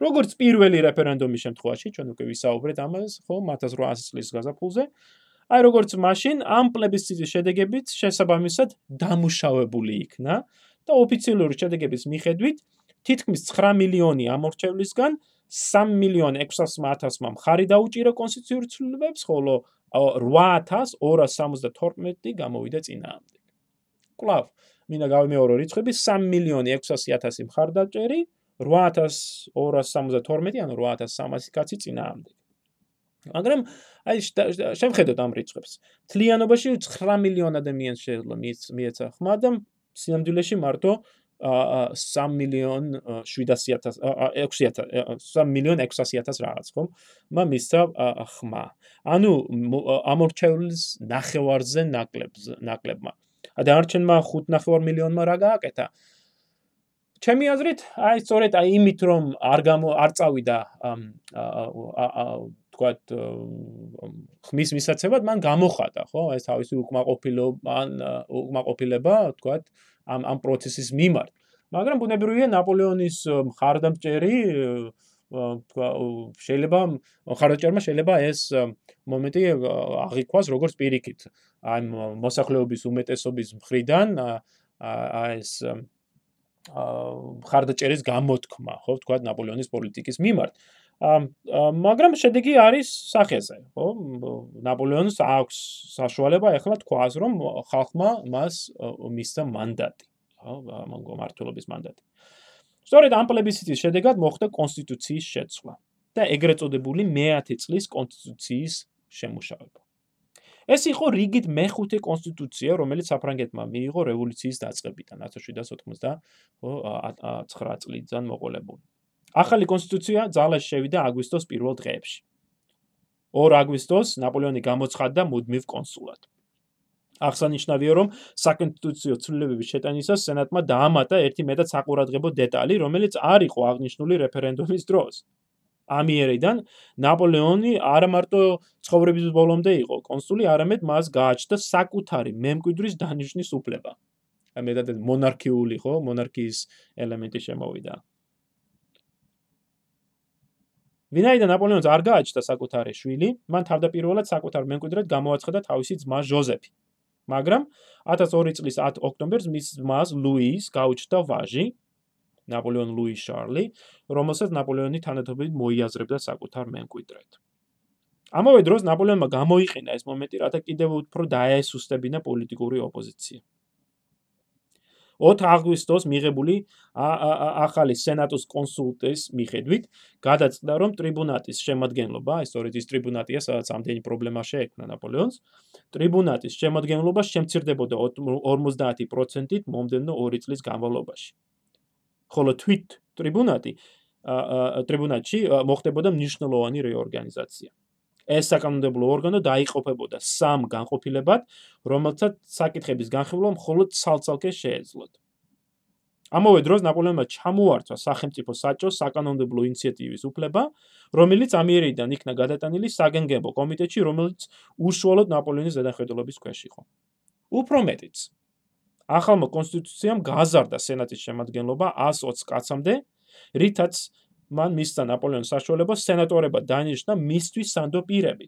როგორც პირველი რეფერენდუმის შემთხვევაში ჩვენ უკვე ვისაუბრეთ ამას ხო 1800 წლის გაზაფხულზე. აი როგორც მაშინ ამ პლებისციტის შედეგებით შესაბამისად დამუშავებული იქნა და ოფიციალური შედეგების მიხედვით თითქმის 9 მილიონი ამორჩევლისგან 3 მილიონ 600 მხარი დაუჭირა კონსტიტუციურ ცვლილებებს, ხოლო 8272 გამოვიდა წინააღმდეგ. კლავ, მინდა გავიმეორო რიცხვები 3 მილიონი 600000 მხარდაჭერი, 8272, ანუ 8300 კაცი წინააღმდეგ. მაგრამ აი შევხედოთ ამ რიცხვებს. თლიანობაში 9 მილიონ ადამიანს შეიძლება მიეცა ხმა და სინამდვილეში მარტო 3 მილიონ 700000 600000 3 მილიონ 600000 რაღაც ხომ? მა მისცა ხმა. ანუ ამორჩეულის ნახევარზე ნაკლებს ნაკლებმა. ადარჩენმა 5.5 მილიონმა რა გააკეთა? ჩემი აზრით, აი სწორედ აი იმით რომ არ გამო არ წავიდა თქვათ ხმის მისაცემად მან გამოხატა, ხო? ეს თავისი უკმაყოფილება, ან უკმაყოფილება, თქვათ, ამ ამ პროცესის მიმართ. მაგრამ ბუნებრივია ნაპოლეონის მხარდამჭერი თქვა შეიძლება მხარდამჭერმა შეიძლება ეს მომენტი აღიქვას როგორც პირიქით ამ მოსახლეობის უმეტესობის მხრიდან აი ეს მხარდამჭერის გამოთქმა ხო თქვა ნაპოლეონის პოლიტიკის მიმართ მაგრამ შედეგი არის სახეზე, ხო? ნაპოლეონს აქვს საშუალება ეხლა თქვას, რომ ხალხმა მას მისცა მანდატი, ხო, მართლობის მანდატი. სწორედ ამ პლებისციტის შედეგად მოხდა კონსტიტუციის შეცვლა და ეგრეთ წოდებული მეათე წლის კონსტიტუციის შემუშავება. ეს იყო რიგით მეხუთე კონსტიტუცია, რომელიც საფრანგეთმა მიიღო რევოლუციის დაწყებიდან 1799 წლიდან მოყოლებული. ახალი კონსტიტუცია ძალაში შევიდა აგვისტოს პირველ დღეებში. 2 აგვისტოს ნაპოლეონი გამოცხადდა მუდმივ კონსულად. აღსანიშნავია, რომ საკონსტიტუციო ცვლილებების შეტანისას სენატმა დაამატა ერთი მეტად საყურადღებო დეტალი, რომელიც არ იყო აღნიშნული რეფერენდუმის დროს. ამიერიდან ნაპოლეონი არ მარტო ცხოვრების ბოლომდე იყო კონსული, არამედ მას გააჩნდა საკუთარი მემკვიდრის დანიშნის უფლება. აი მეტად მონარქიული ხო, მონარქიის ელემენტი შემოვიდა. ვინაიდან ნაპოლეონს არ გააჩნდა საკუთარი შვილი, მან თავდაპირველად საკუთარ მემკვიდრედ გამოაცხადა თავისი ძმა ჟოზეფი. მაგრამ 1002 წლის 10 ოქტომბერს მის მას ლუის გაუჩნდა ვაჟი ნაპოლეონ ლუი შარლი, რომელსაც ნაპოლეონი თანადროულად მოიაზრებდა საკუთარ მემკვიდრედ. ამავე დროს ნაპოლეონმა გამოიყენა ეს მომენტი, რათა კიდევ უფრო დაესუსტებინა პოლიტიკური ოპოზიცია. 4 აგვისტოს მიღებული ახალი სენატოს კონსულტის მიხედვით გადაწყდა რომ ტრიბუნატის შემადგენლობა, ისტორიის ის ტრიბუნატია, სადაც ამდენი პრობლემა შეექმნა ნაპოლეონს, ტრიბუნატის შემადგენლობა შემცირდებოდა 50%-ით მომდენო 2 წლის განმავლობაში. ხოლო თვით ტრიბუნატი ტრიბუნატში მოხდებოდა მნიშვნელოვანი რეორგანიზაცია. ეს საკანონმდებლო ორგანო დაიყოფებოდა სამ განყოფილებად, რომელთაც საკითხების განხილვა მხოლოდ ცალ-ცალკე შეეძლოთ. ამავე დროს ნაპოლეონმა ჩამოართვა სახელმწიფო საჭოს საკანონმდებლო ინიციატივის უფლება, რომელიც ამიერიდან იქნა გადატანილი საგანგებო კომიტეტში, რომელიც უშუალოდ ნაპოლეონის ზედახედულობის ქვეშ იყო. უფრო მეტიც, ახალმა კონსტიტუციამ გაზარდა სენატის შემადგენლობა 120 კაცამდე, რითაც მან მისცა ნაპოლეონის საშუალება სენატორებად დანიშნა მისთვის სანდო პირები.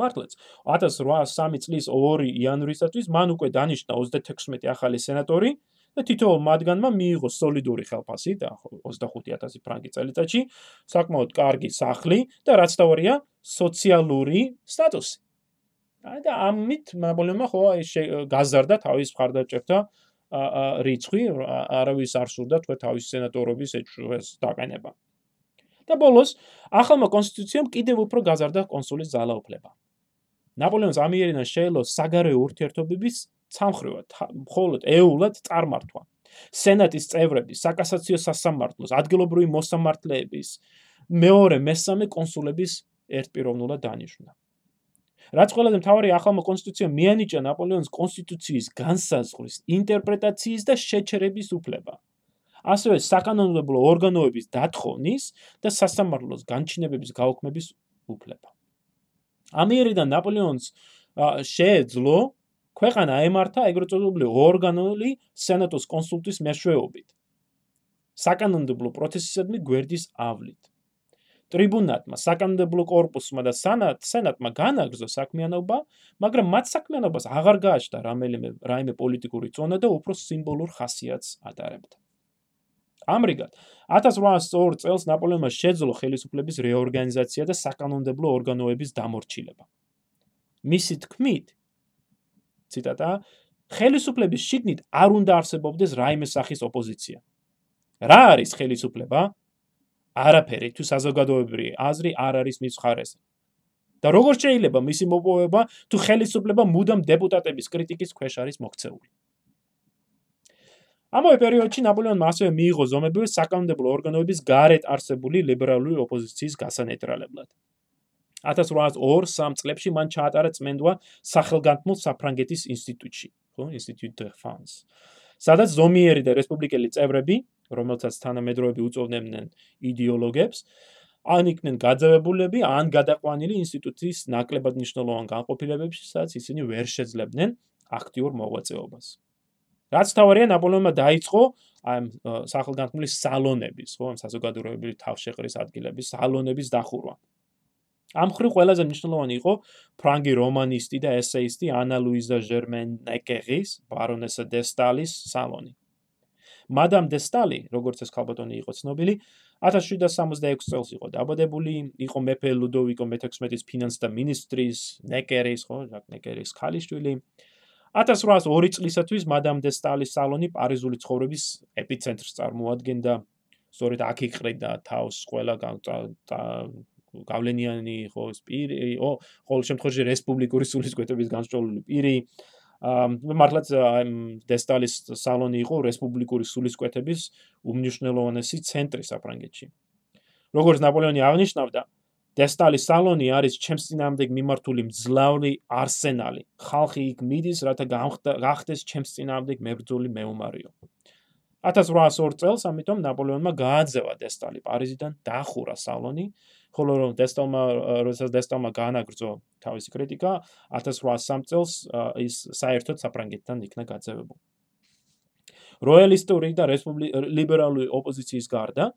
მართლაც 1803 წლის 2 იანვრისათვის მან უკვე დანიშნა 36 ახალი სენატორი და თითოეულ მათგანმა მიიღო სოლიდური ხელფასი და 25000 ფრანკი წელიწადში, საკმაოდ კარგი სახლი და რაც თავია სოციალური სტატუსი. და ამით ნაპოლეონმა ხო გაზარდა თავის მხარდაჭერთა რიცხვი არავის არ სურდა თქვა თავის სენატორობის ეს დაყენება. და ბოლოს ახალმა კონსტიტუციამ კიდევ უფრო გაზარდა კონსულის ძალაუფლება. ნაპოლეონს ამიერიდან შეელო საგარეო ურთიერთობების სამხრივად, მხოლოდ ეულად წარმართვა. სენატის წევრები, საკასაციო სასამართლოს, ადგილობრივი მოსამართლეების მეორე მესამე კონსულების ერთპიროვნულად დანიშნა. რაც ყველაზე მთავარი ახალმა კონსტიტუციამ მიანიჭა ნაპოლეონის კონსტიტუციის განსაზღვრის, ინტერპრეტაციის და შეჩერების უფლება. ასევე საკანონმდებლო ორგანოების დათხოვნის და სასამართლოს განჩინებების გაუქმების უფლება. ამიერიდან ნაპოლეონს შეეძლო ქვეყანა ემართა ეგრეთ წოდებული ორგანული სენატოს კონსულტის მეშვეობით. საკანონმდებლო პროცესისადმი გვერდის ავლით. ტრიბუნატმა, საკანონმდებლო კორპუსმა და სენატმა განაგრძო საქმიანობა, მაგრამ მათ საქმიანობას აღარ გააჩნდა რამელიმე რაიმე პოლიტიკური წონა და უფრო სიმბოლურ ხასიათს ატარებდა. ამრიგად, 1802 წელს ნაპოლეონმა შეძლო ხელისუფლების რეორგანიზაცია და საკანონმდებლო ორგანოების დამორჩილება. მისი თქმით, ციტატა, ხელისუფლების შიგნით არ უნდა არსებობდეს რაიმე სახის ოპოზიცია. რა არის ხელისუფლება? არაფერი თუ საზოგადოებრივი აზრი არ არის მის მხარეს. და როგორ შეიძლება მისი მოპოვება თუ ხელისუფლება მუდამ დეპუტატების კრიტიკის ქვეშ არის მოქცეული? ამავე პერიოდში ნაპოლეონმა ასევე მიიღო ზომები საკანონმდებლო ორგანოების გარეთ არსებული ლიბერალური ოპოზიციის გასანეტრალებლად. 1802-3 წლებში მან ჩაატარა წმენდვა სახელგანთმულ საფრანგეთის ინსტიტუტში, ხო, ინსტიტუტ დე ფრანს. სადაც ზომიერი და რესპუბლიკელი წევრები რომელსაც თანამედროვეები უწოდებდნენ იდეოლოგებს, ან იქნენ გაძევებულები, ან გადაყვანილი ინსტიტუციის ნაკლებად მნიშვნელოვან განყოფილებებში, სადაც ისინი ვერ შეძლებდნენ აქტიურ მოღვაწეობას. რაც თავარია ნაპოლეონმა დაიწყო ამ სახელგანთქმული სალონების, ხო, ამ საზოგადოებრივი თავშეყრის ადგილების სალონების დახურვა. ამ ხრი ყველაზე მნიშვნელოვანი იყო ფრანგი რომანისტი და ესეისტი ანა ლუიზა ჟერმენ ნეკერის, ბარონესა დესტალის სალონი. მადამ დე სტალი, როგორც ეს ქალბატონი იყო ცნობილი, 1766 წელს იყო დაბადებული, იყო მეფე ლუდოვიკო მე-16-ის ფინანსთა მინისტრის, ნეკერის, ხო, ჟაკ ნეკერის ქალიშვილი. 1802 წლისათვის მადამ დე სტალის სალონი პარიზული ცხოვრების ეპიცენტრს წარმოადგენდა. სწორედ აქ იყრიდა თავს ყველა გავლენიანი ხო სპირი, ო, ყოველ შემთხვევაში რესპუბლიკური სულისკვეთების განსწავლული პირი. მართლაც დესტალის სალონი იყო რესპუბლიკური სულისკვეთების უმნიშვნელოვანესი ცენტრი საფრანგეთში. როგორც ნაპოლეონი აღნიშნავდა, დესტალის სალონი არის ჩემს წინამდებ მიმართული მძლავრი არსენალი. ხალხი იქ მიდის, რათა გახდეს ჩემს წინამდებ მებრძოლი მეომარიო. 1802 წელს ამიტომ ნაპოლეონმა გააძევა დესტალი პარიზიდან, დახურა სალონი ხოლო რომ დესტალმა როდესაც დესტალმა გაანაგრძო თავისი კრიტიკა 1803 წელს ის საერთოდ საფრანგეთთან იქნა გაძევებული. როიალისტური და რესპუბლიკალური ოპოზიციის გარდა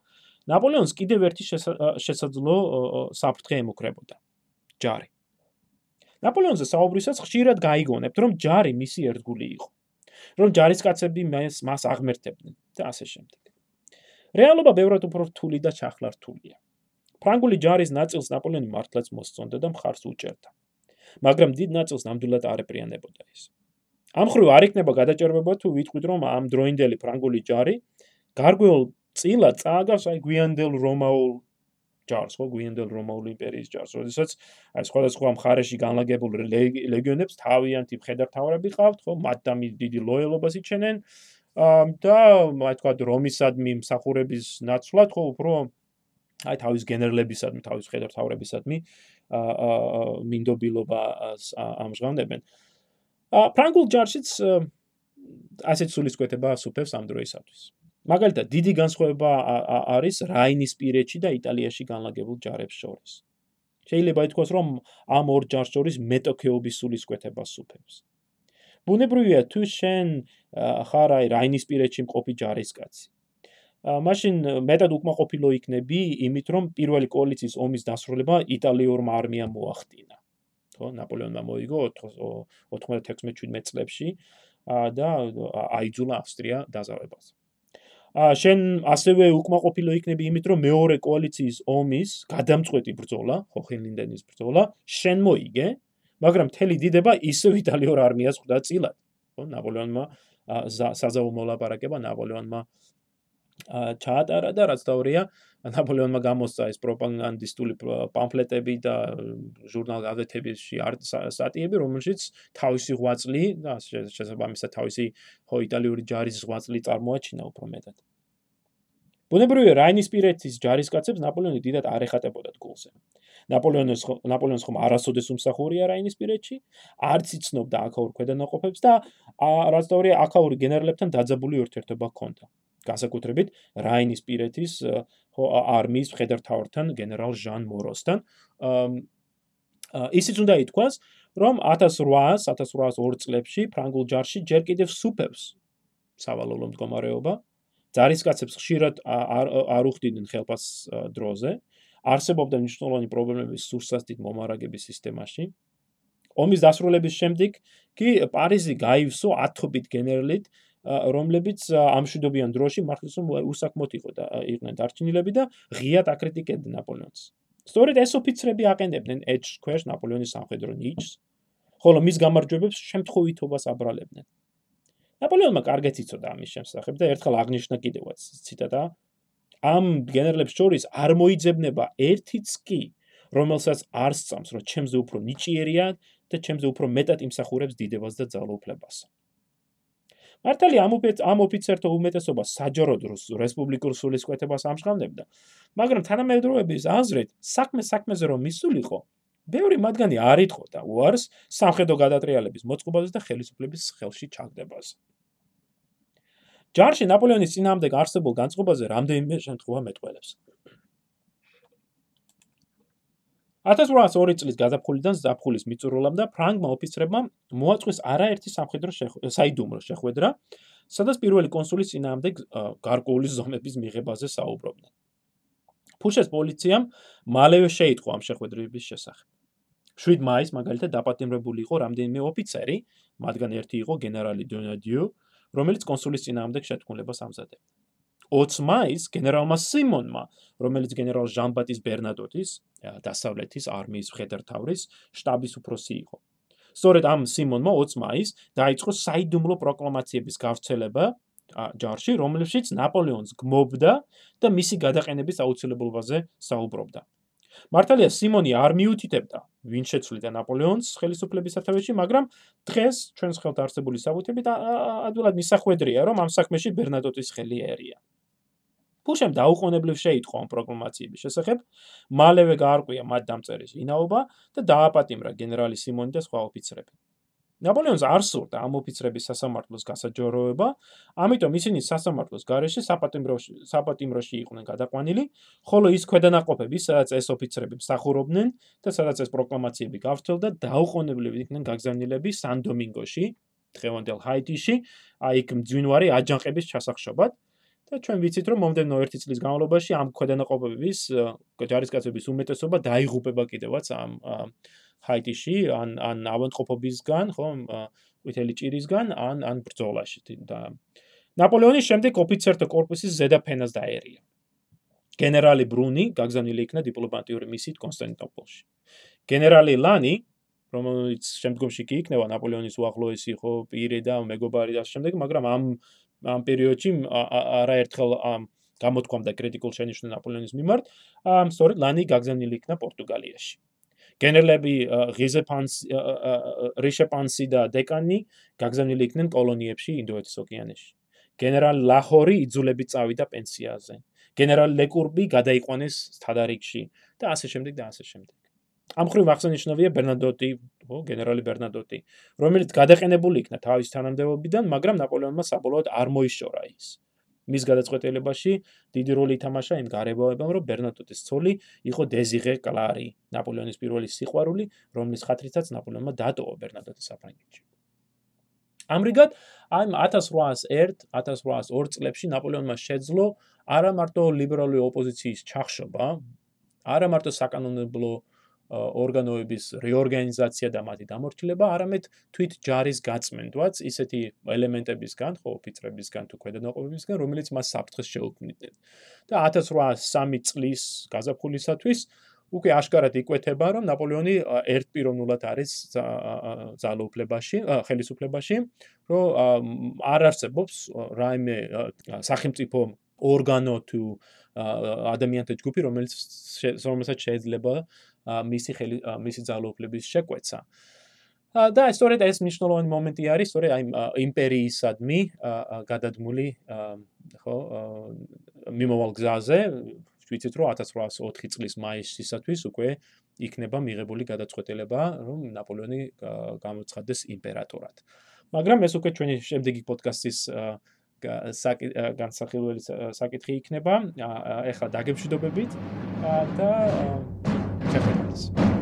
ნაპოლეონს კიდევ ერთი შესაძლო საფრთხე ემუქრებოდა. ჯარი. ნაპოლეონზე საუბრისას ხშირად გაიგონებთ, რომ ჯარი მისი ერთგული იყო. რომ ჯარისკაცები მას მას აღმერთებდნენ და ასე შემდეგ. რეალობა ბევრად უფრო რთული და ჩახლართულია. ფრანგული ჯარის ნაწილს ნაპოლეონი მართლაც მოსწონდა და მხარს უჭერდა. მაგრამ დიდ ნაწილს ნამდვილად არ ეპრიანებოდა ის. ამ ხრივ არ იქნება გადაჭერბება თუ ვიტყვით რომ ამ დროინდელი ფრანგული ჯარი გარგვეულ წილად წააგავს აი გვიანდელ რომაულ ჯარს, ხო, გვიანდელ რომაული იმპერიის ჯარს, როდესაც აი სხვადასხვა მხარეში განლაგებულ ლეგიონებს თავიანთი მხედართავები ყავთ, ხო, მათ და დიდი ლოიალობას იჩენენ და აი თქვა რომისადმი მსახურების ნაცვლად, ხო, უფრო აი თავის გენერლებისადმი, თავის მხედართავებისადმი აა მინდობილობა ამჟღავნებენ. აა ფრანგულ ჯარშიც ასეთ სულისკვეთება ასუფევს ამ დროისათვის. მაგალითად, დიდი განსხვავება არის რაინის პირეთში და იტალიაში განლაგებულ ჯარებს შორის. შეიძლება ითქვას, რომ ამ ორ ჯარს შორის მეტოქეობის სულისკვეთება სუფევს. ბუნებრივია თუ შენ ხარ აი რაინის პირეთში მყოფი ჯარისკაცი. მაშინ მეტად უკმაყოფილო იქნები იმით, რომ პირველი კოალიციის ომის დასრულება იტალიურმა არმიამ მოახდინა. ხო, ნაპოლეონმა მოიგო 96-17 წლებში და აიძულა ავსტრია დაზავებას. შენ ასევე უკმაყოფილო იქნები იმით, რომ მეორე კოალიციის ომის გადამწყვეტი ბრძოლა, ხოხენლინდენის ბრძოლა, შენ მოიგე, მაგრამ მთელი დიდება ისევ იტალიურ არმიას ხვდა წილად. ხო, ნაპოლეონმა საზავო მოლაპარაკება ნაპოლეონმა ჩაატარა და რაც დაურია, ნაპოლეონმა გამოსცა ეს პროპაგანდისტული პამფლეტები და ჟურნალ გაზეთებში სტატიები, რომელშიც თავისი ღვაწლი და შესაბამისად თავისი ხო იტალიური ჯარის ღვაწლი წარმოაჩინა უფრო მეტად. ბუნებრივია რაინის პირეთის ჯარისკაცებს ნაპოლეონი დიდად არ ეხატებოდათ გულზე. ნაპოლეონის ნაპოლეონს ხომ არასოდეს უმსახურია რაინის პირეთში, არც იცნობდა აქაურ ქვედანაყოფებს და რაც დაურია აქაური გენერლებთან დაძაბული ურთიერთობა ჰქონდა. განსაკუთრებით რაინის პირეთის არმიის მხედართავთან გენერალ ჟან მოროსთან. ისიც უნდა ითქვას რომ 1800 1802 წლებში ფრანგულ ჯარში ჯერ კიდევ სუფევს სავალალო მდგომარეობა. ჯარისკაცებს ხშირად არ უხდიდნენ ხელფას დროზე. არსებობდა მნიშვნელოვანი პრობლემები სურსასტით მომარაგების სისტემაში. ომის დასრულების შემდეგ კი პარიზი გაივსო ათობით გენერლით რომლებიც ამშვიდობიან დროში მართლაც უსაკმოთ იყო და იყვნენ დარჩენილები და ღიად აკრიტიკებდნენ ნაპოლეონს. სწორედ ეს ოფიცრები აყენებდნენ ეჯს ქვეშ ნაპოლეონის სამხედრო ნიჭს, ხოლო მის გამარჯვებებს შემთხვევითობას აბრალებდნენ. ნაპოლეონმა კარგად იცოდა ამის შესახებ და ერთხელ აღნიშნა კიდევაც ციტატა: ამ გენერლებს შორის არ მოიძებნება ერთიც კი, რომელსაც არ სწამს, რომ ჩემზე უფრო ნიჭიერია და ჩემზე უფრო მეტად იმსახურებს დიდებას და ძალაუფლებას. მართალია ამ ამ ოფიცერთა უმეტესობა საჯაროდ რესპუბლიკურ სულისკვეთებას ამჟღავნებდა მაგრამ თანამედროვეების აზრით საქმე საქმეზე რომ მისულიყო ბევრი მათგანი არ იტყოდა უარს სამხედრო გადატრიალების მოწყობაზე და ხელისუფლების ხელში ჩაგდებაზე ჯარში ნაპოლეონის წინააღმდეგ არსებულ განწყობაზე რამდენიმე შემთხვევა მეტყველებს 1802 წლის გაზაფხულიდან ზაფხულის მიწურულამდე ფრანგმა ოფიცრებმა მოაწყვეს არაერთი სამხედრო საიდუმლო შეხვედრა, სადაც პირველი კონსულის წინააღმდეგ გარკვეული ზომების მიღებაზე საუბრობდნენ. ფუშეს პოლიციამ მალევე შეიტყო ამ შეხვედრების შესახებ. 7 მაისს მაგალითად დაპატიმრებული იყო რამდენიმე ოფიცერი, მათგან ერთი იყო გენერალი დონადიო, რომელიც კონსულის წინააღმდეგ შეთქმულებას ამზადებდა. 20 მაისს გენერალმა სიმონმა, რომელიც გენერალ ჟან-ბატის ბერნადოტის დასავლეთის არმიის მხედართავის შტაბის უფროსი იყო. სწორედ ამ სიმონმა 20 მაისს დაიწყო საიდუმლო პროკლამაციების გავრცელება ჯარში, რომელშიც ნაპოლეონს გმობდა და მისი გადაყენების აუცილებლობაზე საუბრობდა. მართალია სიმონი არ მიუთითებდა ვინ შეცვლიდა ნაპოლეონს ხელისუფლების სათავეში, მაგრამ დღეს ჩვენს ხელთ არსებული საბუთებით ადვილად მისახვედრია, რომ ამ საქმეში ბერნადოტის ხელი ერია. ფუშემ დაუყოვნებლივ შეიტყო ამ პროკლამაციების შესახებ, მალევე გაარკვია მათ დამწერის ვინაობა და დააპატიმრა გენერალი სიმონი და სხვა ოფიცრები. ნაპოლეონს არ სურდა ამ ოფიცრების სასამართლოს გასაჯაროება, ამიტომ ისინი სასამართლოს გარეშე საპატიმროში საპატიმროში იყვნენ გადაყვანილი, ხოლო ის ქვედანაყოფები, სადაც ეს ოფიცრები მსახურობდნენ და სადაც ეს პროკლამაციები გავრცელდა, დაუყოვნებლივ იქნენ გაგზავნილები სან-დომინგოში, დღევანდელ ჰაიტიში, აი იქ მძვინვარი აჯანყების ჩასახშობად. და ჩვენ ვიცით რომ მომდენო 1 წლის განმავლობაში ამ ქვედანაყოფების ჯარისკაცების უმეტესობა დაიღუპება კიდევაც ამ ჰაიტიში ან ან ავადმყოფობისგან, ხო, ყვითელი ჭირისგან ან ან ბრძოლაში და ნაპოლეონის შემდეგ ოფიცერთა корпуსის ზედა ფენას დაერია. გენერალი ბრუნი გაგზავნილი იქნა დიპლომატიური მისიით კონსტანტინოპოლში. გენერალი ლანი რომელიც შემდგომში კი იქნება ნაპოლეონის უახლოესი ხო პირი და მეგობარი და ამ შემდეგ, მაგრამ ამ ამ პერიოდში არაერთხელ გამოთქვამდა კრიტიკულ შენიშვნა ნაპოლეონის მიმართ, ამ სწორედ ლანი გაგზავნილი იქნა პორტუგალიაში. გენერლები ღიზეპანს რიშეპანსი და დეკანი გაგზავნილი იქნენ კოლონიებში ინდოეთის ოკეანეში. გენერალ ლაჰორი იძულებით წავიდა პენსიაზე. გენერალ ლეკურბი გადაიყვანეს სტადარიქში და ასე შემდეგ და ასე შემდეგ. ამ ხრივ აღსანიშნავია ბერნადოტი, ხო, გენერალი ბერნადოტი, რომელიც გადაყენებული იქნა თავის თანამდებობიდან, მაგრამ ნაპოლეონმა საბოლოოდ არ მოიშორა ის. მის გადაწყვეტილებაში დიდი როლი ითამაშა იმ გარებავებამ, რომ ბერნადოტის ცოლი იყო დეზიღე კლარი, ნაპოლეონის პირველი სიყვარული, რომლის ხათრითაც ნაპოლეონმა დატოვა ბერნადოტი საფრანგეთში. ამრიგად, აი 1801 1802 წლებში ნაპოლეონმა შეძლო არა მარტო ლიბერალური ოპოზიციის ჩახშობა, არა მარტო საკანონმდებლო ორგანოების რეორგანიზაცია და მათი დამორჩილება, არამედ თვით ჯარის გაწმენდვაც ისეთი ელემენტებისგან, ხო, ოფიცრებისგან თუ ქვედანაყოფებისგან, რომელიც მას საფრთხეს შეუქმნიდნენ. და 1803 წლის გაზაფხულისათვის უკვე აშკარად იკვეთება, რომ ნაპოლეონი ერთპიროვნულად არის ძალაუფლებაში, ხელისუფლებაში, რომ არ არსებობს რაიმე სახელმწიფო ორგანო თუ ადამიანთა ჯგუფი, რომელიც რომელსაც შეიძლება მისი ხელი მისი ძალაუფლების შეკვეცა. და სწორედ ეს მნიშვნელოვანი მომენტი არის, სწორედ აი იმპერიისადმი გადადგმული ხო მიმოვალ გზაზე ვიცით რომ 1804 წლის მაისისათვის უკვე იქნება მიღებული გადაწყვეტილება რომ ნაპოლეონი გამოცხადდეს იმპერატორად. მაგრამ ეს უკვე ჩვენი შემდეგი პოდკასტის განსახილველი საკითხი იქნება. ეხლა დაგემშვიდობებით და certificates.